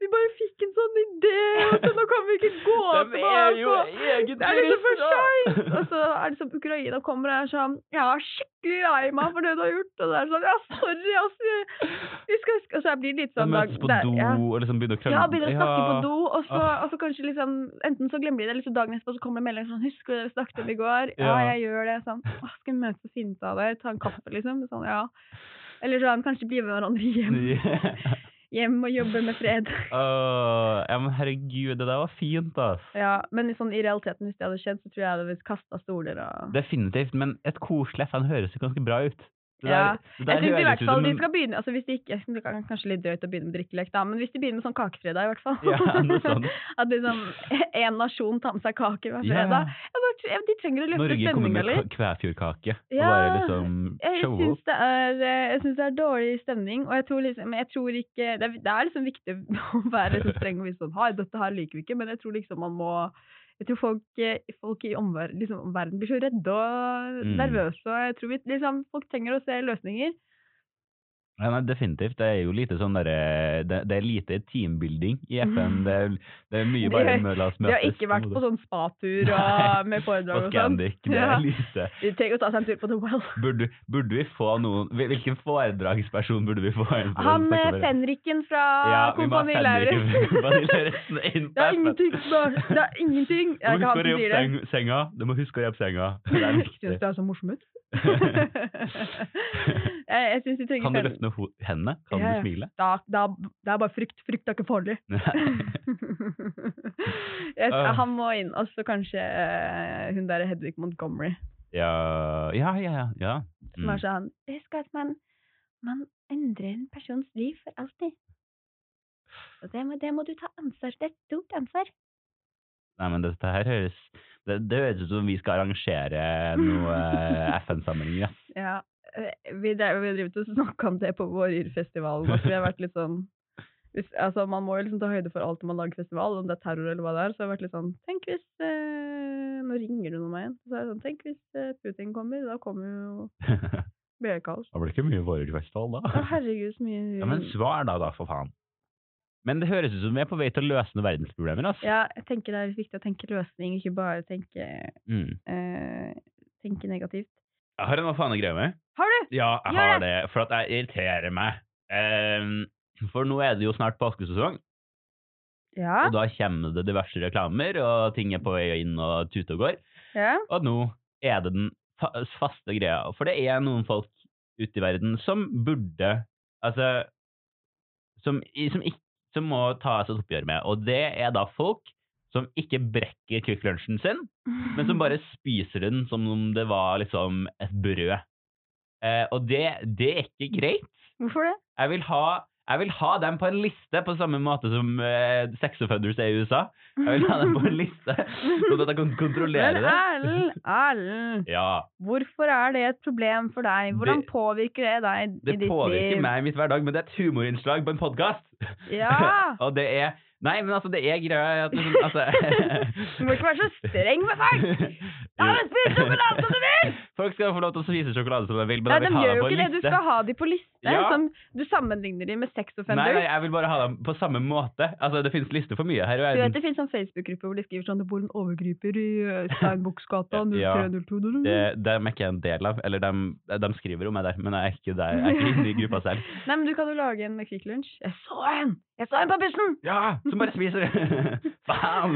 vi bare fikk en sånn idé, og så nå kan vi ikke gå De er jo egentlig Det er liksom for seint! Og så er det sånn Ukraina kommer og er sånn er skikkelig lei meg for det du har gjort. Og det er sånn Ja, sorry, altså. Vi skal, og så blir det litt De sånn møtes på det- do ja. og liksom begynner å krangle. Ja, begynner å snakke på do, og så, og så kanskje liksom Enten så glemmer de det, eller så dagen etterpå så kommer det melding sånn 'Husker du det vi snakket om i går?' Ja, jeg gjør det. Sånn. Åh, skal vi møtes og finne ut av det? Ta en kaffe, liksom? Sånn, ja. Eller sånn, kanskje bli med hverandre hjem. Hjem og jobbe med fred. Åh, ja, men herregud, det der var fint, ass. Ja, men sånn, i realiteten, hvis det hadde skjedd, så tror jeg det hadde kasta stoler og Definitivt, men et koselig FN høres jo ganske bra ut. Ja, Jeg syns i hvert fall de skal begynne altså hvis de ikke, Det er kanskje litt drøyt å begynne med drikkelek, da, men hvis de begynner med sånn kakefredag, i hvert fall. Ja, noe sånn. At liksom én nasjon tar med seg kake hver Ja. fredag. Jeg bare, de trenger å løfte Norge kommer med litt. Kvæfjordkake Ja, liksom Jeg syns det, eh, det er dårlig stemning, og jeg tror liksom jeg tror ikke, det, er, det er liksom viktig å være så streng og vise sånn Hei, dette her liker vi ikke, men jeg tror liksom man må jeg tror folk, eh, folk i omver liksom, verden blir så redde og Mm. nervøse, og jeg tror vi, liksom, folk trenger å se løsninger. Ja, nei, definitivt. Det er jo lite sånn derre det, det er lite teambuilding i FN. Det er, det er mye bare har- mø- la oss De har ikke vært på sånn spatur og med foredrag På og sånn. Det er lite. De trenger å ta seg en tur på The Well. Burde, burde vi få noen Hvilken foredragsperson burde vi få inn? Han eh, fenriken fra Ja, Kompani. Lauritzen Det er ingenting Det er ingenting! Du er må ikke opp det. seng, senga. Du må huske å re opp senga. Det er viktig. Syns det er så morsomt ut. jeg jeg syns de trenger Kan du løfte noe hendene? Kan Ja, du smile? Da, da, det er bare frykt. Frykt er ikke farlig. jeg, han må inn. Og så kanskje eh, hun der Hedvig Montgomery. ja, ja, ja. ja, Mm. Som Mm. er sånn Husk at man, man endrer en persons liv for alltid. Og det må, det må du ta ansvar for. Det er et stort ansvar. Nei, men dette her høres det, det høres ut som vi skal arrangere noe eh, FN-samling. Ja. Ja, eh, vi drev vi drev og snakka om det på Våryrfestivalen. At vi har vært litt sånn hvis, altså Man må jo liksom ta høyde for alt når man lager festival, om det er terror eller hva det er. Så har jeg vært litt sånn Tenk hvis eh, Nå ringer du noe meg igjen. Så er det sånn Tenk hvis eh, Putin kommer. Da kommer jo blir Da blir Det ikke mye Vårir-festival da. herregud, så mye Ja, men svar da, da, for faen. Men det høres ut som vi er på vei til å løse noen verdensproblemer, altså. Ja, jeg tenker det er viktig å tenke løsning, ikke bare tenke, Mm. eh, tenke negativt. Jeg har en hva faen jeg greier med. Har du? Ja, jeg Gjør har det, for at jeg irriterer meg. Ehm, for nå er det jo snart påskesesong, Ja. og da kommer det diverse reklamer, og ting er på vei inn og tute og går. ja. Og nå er det den fa faste greia. For det er noen folk ute i verden som burde Altså Som, i- som, ikk- som må tas et oppgjør med. Og det er da folk som ikke brekker Kvikk Lunsjen sin, men som bare spiser den som om det var liksom et brød. Eh, og det, det er ikke greit. Hvorfor det? Jeg vil ha jeg vil ha dem på en liste, på samme måte som eh, sex offenders er i USA. Jeg vil ha dem på en liste, sånn at jeg kan kontrollere Men det. Erlend, Erlend, Ja, hvorfor er det et problem for deg? Hvordan Det- påvirker det deg i Det ditt påvirker liv? meg i mitt hverdag, men det er et humorinnslag på en podkast. Ja. og det er Nei, men altså, det er greia at liksom, altså, Du må ikke være så streng med folk! Ja, men spis sjokolade som du vil! Folk skal få lov til å spise sjokolade som de vil, men Nei, jeg de vil ha gjør jo på ikke liste. det. Du skal ha de på liste. Ja. Som du sammenligner de med sex offenders. nei, jeg vil bare ha dem på samme måte. Altså, Det finnes lister for mye her i Du vet det finnes sånn Facebook-gruppe hvor de skriver sånn Det bor en overgriper i eh, Steinbukkgata Ja. 0302 Det, dem er ikke en del av. Eller de, de skriver om meg der, men jeg er ikke der. Jeg er ikke inne i gruppa selv. Nei, men du kan jo lage en Quick Lunsj. Jeg så en! Jeg så en på bussen! Ja, som bare spiser Faen!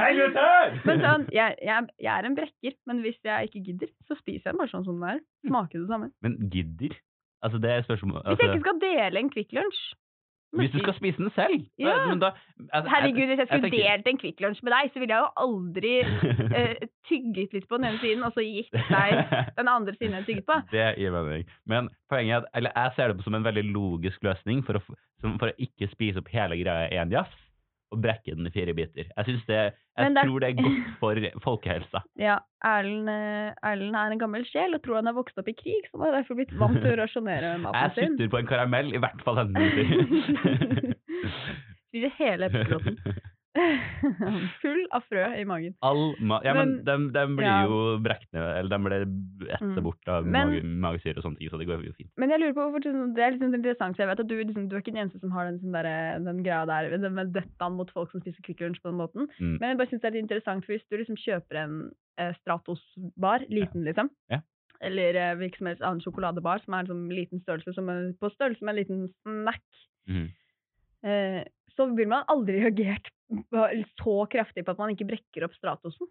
Hei, gutter! Men sånn, jeg, jeg, jeg er en brekker, men hvis jeg ikke gidder, så spiser jeg den bare sånn som den er. Smaker det samme. Men gidder? Altså, det er spørsmål Hvis jeg altså, ikke skal dele en Kvikk Lunsj Hvis du skal spise den selv? Ja. Men da, altså, Herregud, hvis jeg skulle tenker- delt en Kvikk Lunsj med deg, så ville jeg jo aldri eh, tygget litt på den ene siden, og så gitt deg den andre siden jeg tygget på. Det gir mening. Men poenget er at eller jeg ser det på som en veldig logisk løsning for å, for å ikke spise opp hele greia i én jafs og brekke den i fire biter. Jeg, det, jeg Men det er- tror det er godt for folkehelsa. Ja, Erlend eh, Erlend er en gammel sjel og tror han har vokst opp i krig, så han har derfor blitt vant til å rasjonere Jeg maten sin. sutter på en karamell i hvert fall denne. Spiser hele eplekrotten. Full av frø i magen. All ma ja, men, Men- de, blir ja. jo brekt ned, eller de blir etta Mm. bort av Men- magesyre og sånne ting, så det går jo fint. Men jeg lurer på hvorfor det er litt sånn interessant, så jeg vet at du, liksom, du er ikke den eneste som har den, sånn der, den greia der, den med døttene mot folk som spiser Kvikk Lunsj på den måten. Mm. Men jeg bare synes det er litt interessant, for hvis du liksom kjøper en eh, Stratos-bar, liten liksom, Ja. eller eh, hvilken som helst annen sjokoladebar som er en sånn liten størrelse, som er på størrelse med en liten snack, mm. eh, så vil man aldri reagert så kraftig på at man ikke brekker opp Stratosen.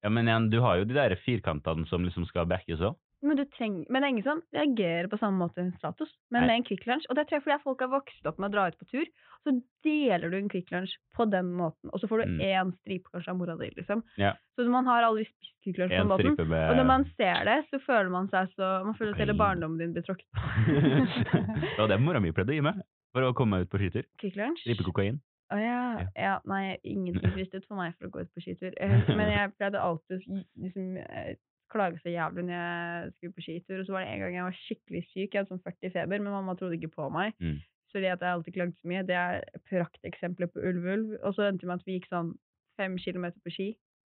Ja, men igjen, du har jo de der firkantene som liksom skal brekkes òg. Men, men det er ingen som reagerer på samme måte Stratos, men Nei. med en Kvikk Lunsj. Og det tror jeg fordi folk har vokst opp med å dra ut på tur, så deler du en Kvikk Lunsj på den måten, og så får du Mm. én stripe kanskje av mora di, liksom. Ja. Så man har aldri spist Kvikk Lunsj på En den måten. med Og når man ser det, så føler man seg så Man føler at hele barndommen din blir tråkket på. Det var det mora mi pleide å gi meg for å komme meg ut på skitur. Kvikk Lunsj? Kokain. Å ja. Ja. ja. Nei, ingenting fristet for meg for å gå ut på skitur. Eh, Men jeg pleide alltid å liksom, eh, klage så jævlig når jeg skulle på skitur. Og så var det en gang jeg var skikkelig syk, jeg hadde sånn 40 feber, men mamma trodde ikke på meg. Mm. Fordi at jeg alltid klagde så mye. Det er prakteksempler på ulv-ulv. Og så endte det med at vi gikk sånn fem kilometer på ski.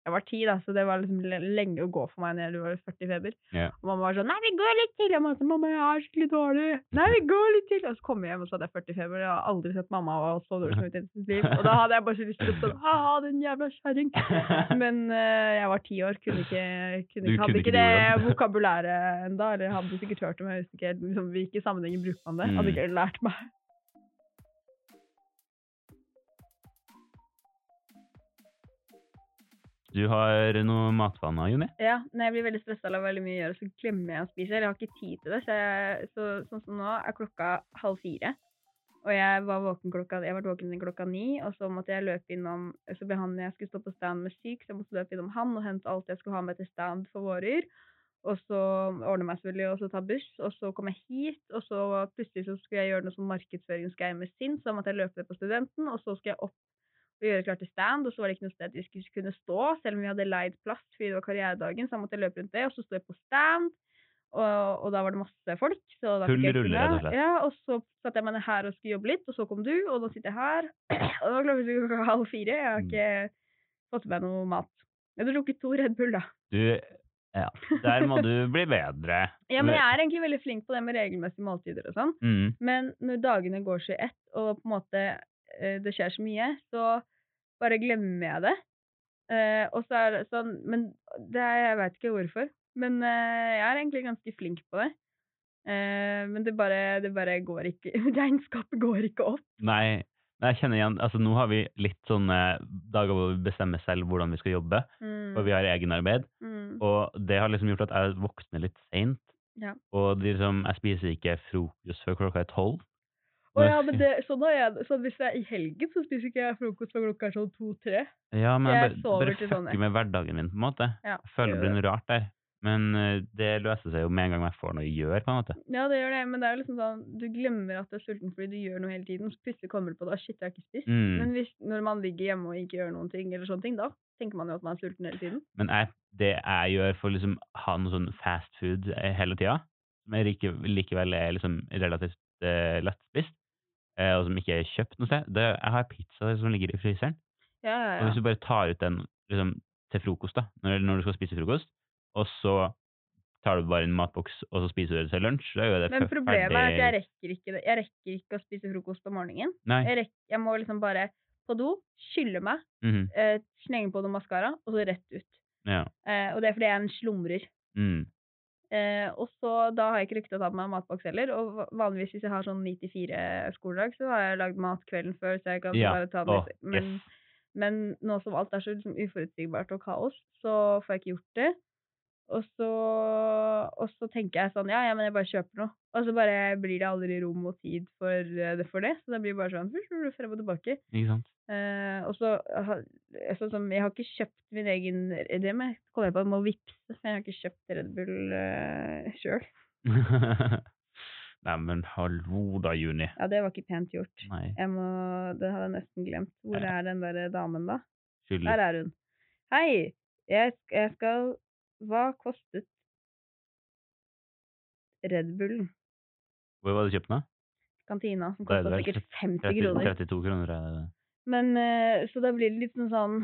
Jeg var ti, da, så det var liksom lenge å gå for meg når jeg var 40 feber. Yeah. Og mamma var sånn 'Nei, vi går litt til!' Jeg var sånn 'Mamma, jeg er skikkelig dårlig'. 'Nei, vi går litt til!' Og så kom jeg hjem, og så hadde jeg 40 feber. Jeg har aldri sett mamma være så dårlig som ut i sitt liv. Og da hadde jeg bare så lyst til å sånn 'Ha-ha, din jævla kjerring'. Men uh, jeg var ti år, kunne ikke, kunne hadde kunne ikke det vokabulæret enda, eller hadde sikkert hørt men jeg visste ikke liksom, hvilke sammenhenger bruker man det. Hadde Mm. ikke lært meg. Du har noe matvaner, Juni? Ja, når jeg blir veldig stressa av veldig mye å gjøre, så glemmer jeg å spise. Jeg har ikke tid til det. Så, jeg, så sånn som nå er klokka halv fire. Og jeg var våken klokka, jeg var våken klokka ni, og så måtte jeg løpe innom Så ble han jeg skulle stå på stand med syk, så jeg måtte løpe innom han og hente alt jeg skulle ha med til stand for vårer. Og så ordne meg selvfølgelig, og så ta buss. Og så kom jeg hit, og så plutselig så skulle jeg gjøre noe sånn markedsføringsgreier med Sinn, så da måtte jeg løpe det på studenten, og så skulle jeg opp og gjøre klart til stand, og så var det ikke noe sted vi skulle kunne stå, selv om vi hadde leid plass fordi det var karrieredagen, så jeg måtte løpe rundt det, og så sto jeg på stand, og, og da var det masse folk. Så da Full rulle, rett og slett. Ja, og så satt jeg meg ned her og skulle jobbe litt, og så kom du, og nå sitter jeg her, og det var klokka halv fire, jeg har Mm. ikke fått med noe mat. Jeg har drukket to Red Bull, da. Du, ja, der må du bli bedre. Ja, men jeg er egentlig veldig flink på det med regelmessige måltider og sånn. Mm. Men når dagene går så i ett, og på en måte det skjer så mye, så bare glemmer jeg det. Eh, og så er det sånn Men det er, jeg veit ikke hvorfor. Men eh, jeg er egentlig ganske flink på det. Eh, men det bare, det bare går ikke Regnskapet går ikke opp. Nei, jeg kjenner igjen altså Nå har vi litt sånne dager hvor vi bestemmer selv hvordan vi skal jobbe, Mm, og vi har egenarbeid. mm, Og det har liksom gjort at jeg våkner litt seint. Ja. Og liksom, jeg spiser ikke frokost før klokka er tolv. Å ja, men det, sånn har jeg. Så hvis jeg er i helgen, så spiser ikke jeg frokost fra klokka er sånn to-tre. Ja, men Jeg bare, bare fucker sånn, med hverdagen min, på en måte. Ja, Jeg føler det blir noe rart der. Men eh, det løser seg jo med en gang jeg får noe å gjøre, på en måte. Ja, det gjør det, men det er jo liksom sånn Du glemmer at du er sulten fordi du gjør noe hele tiden, så plutselig kommer du på det. «Å, Shit, jeg har ikke spist. Mm. Men hvis, når man ligger hjemme og ikke gjør noen ting, eller sånne ting, da tenker man jo at man er sulten hele tiden. Men jeg, det jeg gjør for liksom ha noe sånn fast food eh, hele tida, som likevel er liksom relativt uh, lettspist, og som ikke er kjøpt noe sted, det, jeg har pizza som ligger i fryseren. Ja, ja, Og hvis du bare tar ut den liksom, til frokost, da, når, når du skal spise frokost, og så tar du bare en matboks, og så spiser du det til lunsj. Da jo det Men problemet problemet er at jeg rekker ikke. Jeg rekker ikke å spise frokost om morgenen. Jeg, rekk, jeg må liksom bare på do, skylle meg, Mhm. eh, slenge på noe maskara, og så rett ut. Ja. Eh, og det er fordi jeg er en slumrer. Mm. Eh, og så Da har jeg ikke rukket å ta med meg matboks heller. Og vanligvis hvis jeg har sånn 9-4 skoledag, så har jeg lagd mat kvelden før, så jeg kan Ja. bare ta den Åh. Men, yes. men nå som alt er så liksom, uforutsigbart og kaos, så får jeg ikke gjort det. Og så, og så tenker jeg sånn Ja, ja, men jeg bare kjøper noe. Og så bare blir det aldri rom og tid for eh, det. For det så det blir bare sånn frem og tilbake. Ikke sant? Eh, og så sånn som Jeg har ikke kjøpt min egen Det må jeg komme på, jeg må vippse, jeg har ikke kjøpt Red Bull uh, sjøl. Nei, men hallo da, Juni. Ja, det var ikke pent gjort. Nei, Jeg må, det hadde jeg nesten glemt. Hvor er den der damen, da? Skyldig. Der er hun. Hei! Jeg, jeg skal Hva kostet Red Bullen? Hvor var det kjøpt den? da? Kantina, som kosta sikkert 50 kroner. 32 kroner er det. Men eh, Så da blir det litt sånn sånn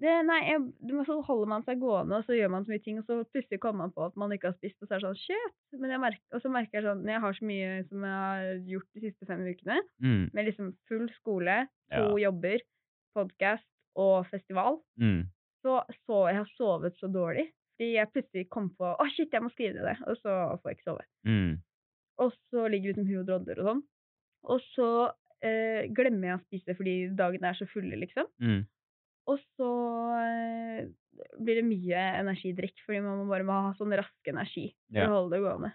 det, Nei, jeg, så holder man seg gående, og så gjør man så mye ting, og så plutselig kommer man på at man ikke har spist, og så er det sånn Shit! Merker, og så merker jeg sånn jeg har så mye som jeg har gjort de siste fem ukene, Mm. med liksom full skole, to Ja. jobber, podkast og festival, Mm. så, så jeg har sovet så dårlig. Fordi jeg plutselig kom på Å, shit, jeg må skrive det! Og så får jeg ikke sove. Mm. Og så ligger vi som hu og drodler og sånn. Og så eh, glemmer jeg å spise fordi dagene er så fulle, liksom. Mm. Og så eh, blir det mye energidrikk, fordi man bare må ha sånn rask energi for Ja. å holde det gående.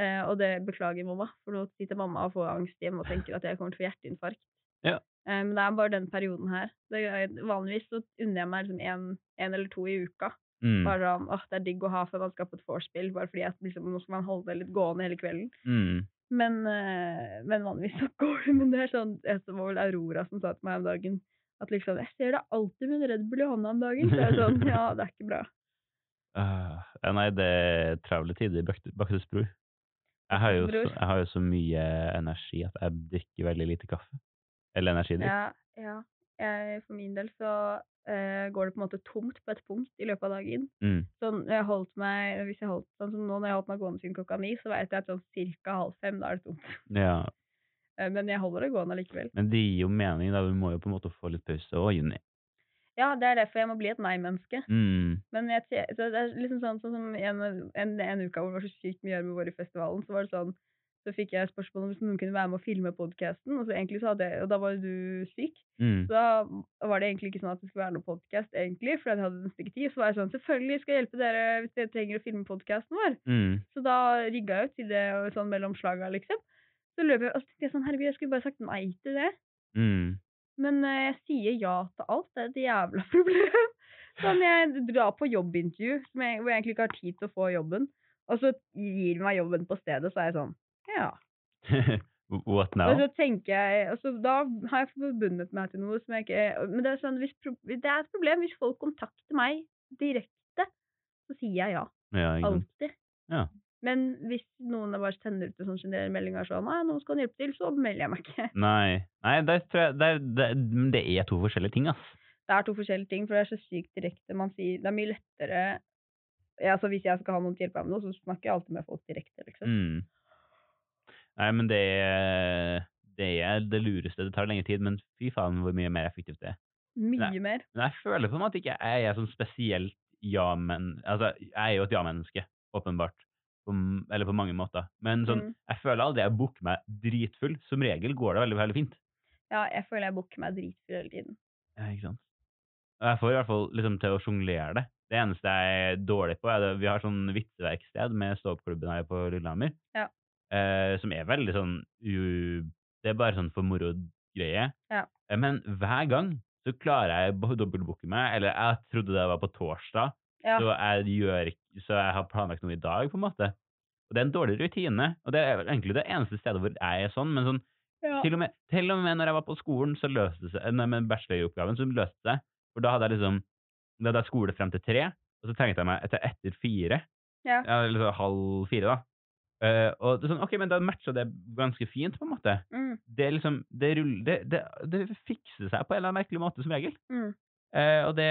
Eh, og det beklager mamma, for nå sitter mamma og får angst hjemme og tenker at jeg kommer til å få hjerteinfarkt. Ja. Eh, men det er bare den perioden her. Det er, vanligvis så unner jeg meg liksom en, en eller to i uka. Mm. Bare sånn, åh, det er digg å ha før man skal på et vorspiel, bare fordi at liksom, nå skal man holde det litt gående hele kvelden. Mm. Men, eh, men vanligvis så går det. Men det er sånn Det var vel Aurora som sa til meg om dagen at liksom Jeg ser deg alltid med en Red Bull i hånda om dagen. Så jeg er sånn Ja, det er ikke bra. Uh, nei, det er travle tider i Bak- Baktus bror. Jeg har, jo så, jeg har jo så mye energi at jeg drikker veldig lite kaffe. Eller energidrikk. Ja, ja. Jeg, for min del så uh, går det på en måte tomt på et punkt i løpet av dagen. Mm. Sånn, jeg holdt meg, hvis jeg holdt, sånn som nå når jeg holdt meg gående siden klokka ni, så vet jeg at sånn cirka halv fem, da er det tomt. Ja, Uh, Men jeg holder det gående likevel. men det gir jo mening, da. Vi må jo på en måte få litt pause òg, Juni. Ja, det er derfor jeg må bli et nei-menneske. Mm. Men jeg, så det er liksom sånn, sånn som en, en, en uke hvor det var så sykt mye vår i festivalen, så var det sånn så fikk jeg spørsmål om noen kunne være med å filme podkasten, og, og da var du syk. Mm. Så da var det egentlig ikke sånn at det skulle være noen podkast, egentlig, for jeg hadde en ikke tid. Så var jeg sånn Selvfølgelig skal jeg hjelpe dere hvis dere trenger å filme podkasten vår. Mm. Så da rigga jeg ut til det sånn mellom slaga, liksom. Så løp jeg og tenkte jeg sånn Herregud, jeg skulle bare sagt nei til det. Mm. Men uh, jeg sier ja til alt. Det er et jævla problem. Sånn, jeg drar på jobbintervju jeg, hvor jeg egentlig ikke har tid til å få jobben, og så gir de meg jobben på stedet, så er jeg sånn Ja. What now? Og så tenker jeg og så Da har jeg forbundet meg til noe som jeg ikke Men det er, sånn, hvis, det er et problem hvis folk kontakter meg direkte, så sier jeg ja. Ja. Alltid. Ja. Men hvis noen bare sender ut en sånn generell melding og sånn «Nei, 'Noen skal han hjelpe til', så melder jeg meg ikke. Nei, Nei der tror jeg, der, der, det er to forskjellige ting, ass. Det er to forskjellige ting, for det er så sykt direkte. Man sier, det er mye lettere ja, altså Hvis jeg skal ha noen til å hjelpe meg med noe, så snakker jeg alltid med folk direkte. liksom. Mm. Nei, men det er, det er det lureste. Det tar lengre tid, men fy faen hvor mye mer effektivt det er. Mye mer. Men jeg føler på en måte ikke jeg er sånn spesielt ja-men... Altså, jeg er jo et ja-menneske, åpenbart. På, eller på mange måter. Men sånn, Mm. jeg føler aldri jeg booker meg dritfull. Som regel går det veldig, veldig fint. Ja, jeg føler jeg booker meg dritfull hele tiden. Ja, ikke sant? Og jeg får i hvert fall liksom til å sjonglere det. Det eneste jeg er dårlig på, er det vi har sånn vitseverksted med stå-opp-klubben her på Lillehammer. Ja. Eh, som er veldig sånn u... Det er bare sånn for moro-greie. Ja. Eh, men hver gang så klarer jeg å dobbeltbooke meg, eller jeg trodde det var på torsdag, Ja. så jeg gjør Så jeg har planlagt noe i dag, på en måte. Og det er en dårlig rutine. Og det er egentlig det eneste stedet hvor jeg er sånn, men sånn ja. til og, med, til og med når jeg var på skolen, så løste det seg Nei, med bacheloroppgaven, så løste det seg. For da hadde jeg liksom Da hadde jeg skole frem til tre, og så trengte jeg meg etter etter fire. Ja. Ja, eller så halv fire, da. Eh, og det er sånn, ok, men da matcha det ganske fint, på en måte. Mm, Det er liksom Det, det, det, det fikser seg på en eller annen merkelig måte, som regel. mm. Uh, og det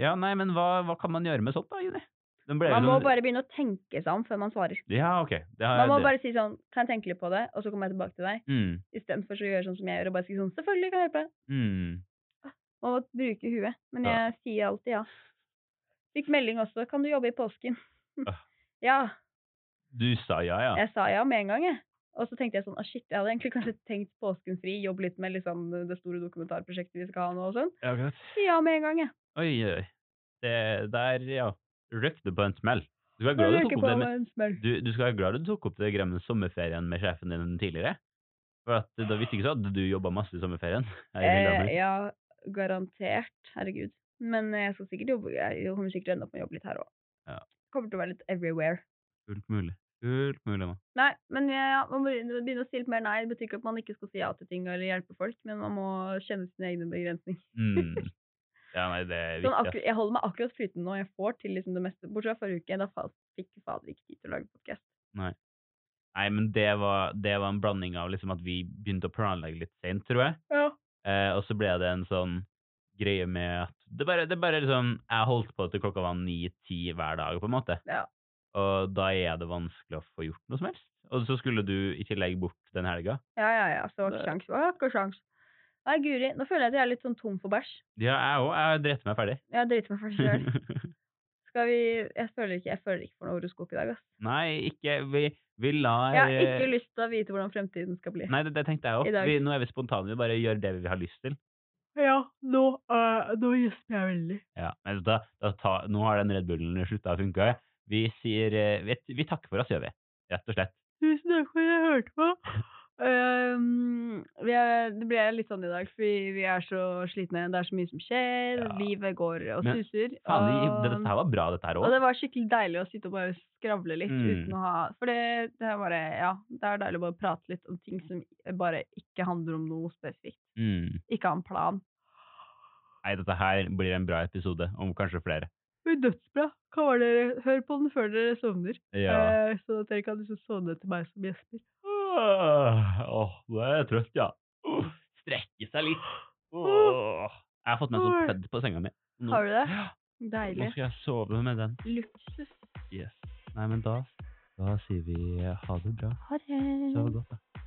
Ja, nei, men hva, hva kan man gjøre med sånt, da, Juni? Man må sånn- bare begynne å tenke seg om før man svarer. Ja, ok. Det har Man må bare si sånn Kan jeg tenke litt på det, og så kommer jeg tilbake til deg. mm, Istedenfor å gjøre sånn som jeg gjør, og bare si sånn Selvfølgelig kan jeg hjelpe deg. mm. Man må bruke huet. Men Ja. jeg sier alltid ja. Fikk melding også. Kan du jobbe i påsken? Ja. Du sa ja, ja. Jeg sa ja med en gang, jeg. Og så tenkte jeg sånn, ah shit, jeg hadde egentlig kanskje tenkt påskenfri, jobbe litt med liksom det store dokumentarprosjektet vi skal ha nå og sånn. Ja, akkurat. Ja med en gang, jeg. Oi, oi. Det der, ja. Røk du på en smell. Du skal være glad du tok opp det med, greia sommerferien med sjefen din tidligere. For at da visste ikke så hadde du jobba masse i sommerferien. Eh, ja, garantert. Herregud. Men jeg skal sikkert jobbe, jeg kommer sikkert ende opp med å jobbe litt her òg. Ja. Kommer til å være litt everywhere. Fullt mulig. Fullt mulig, da. Nei, men ja, man må begynne å si litt mer nei. Det betyr ikke at man ikke skal si ja til ting eller hjelpe folk, men man må kjenne sine egne begrensninger. Mm. Ja, nei, det er Sånn viktig. akkur jeg holder meg akkurat flytende nå. Jeg får til liksom det meste. Bortsett fra forrige uke. Da fikk fader ikke tid til å lage podkast. Nei. Nei, men det var, det var en blanding av liksom at vi begynte å planlegge litt sent, tror jeg. Ja. Eh, og så ble det en sånn greie med at det bare, det bare liksom Jeg holdt på til klokka var ni-ti hver dag, på en måte. ja. Og da er det vanskelig å få gjort noe som helst. Og så skulle du i tillegg bort den helga. Ja, ja, ja. Så var det ikke sjans. Var ikke sjans. Nei, Guri. Nå føler jeg at jeg er litt sånn tom for bæsj. Ja, jeg òg. Jeg drept meg ferdig. Jeg driter meg ferdig sjøl. Skal vi Jeg føler ikke jeg føler ikke for noe horoskop i dag, ass. Nei, ikke Vi, vi lar Jeg har ikke eh, lyst til å vite hvordan fremtiden skal bli. Nei, det, det tenkte jeg òg. Nå er vi spontane. Vi bare gjør det vi har lyst til. Ja, nå, uh, nå gjesper jeg veldig. Ja, men da, da ta, Nå har den Red Bullen slutta å funke. Vi sier eh, vi, vi takker for oss, gjør vi. Rett og slett. Tusen takk for at jeg hørte på. Um, vi er, det ble litt sånn i dag, fordi vi er så slitne. Det er så mye som skjer. Ja. Livet går og Men suser. Faen, og, det, dette her var bra, dette her og det var skikkelig deilig å sitte og bare skravle litt Mm. uten å ha For det, det er bare Ja, det er deilig å bare prate litt om ting som bare ikke handler om noe spesifikt. Mm. Ikke ha en plan. Nei, dette her blir en bra episode, om kanskje flere. Men Dødsbra. Kan være dere, hør på den før dere sovner. Ja. Eh, så at dere kan liksom sovne til meg som gjester. Åh, åh, nå er jeg trøtt, ja. Uh, strekke seg litt. Åh. Jeg har fått meg sånn pødd på senga mi. Nå, Har du det? Deilig. nå skal jeg sove med den. Luksus. Yes. Nei, men da, da sier vi ha det bra. Ha det. Sov godt, da.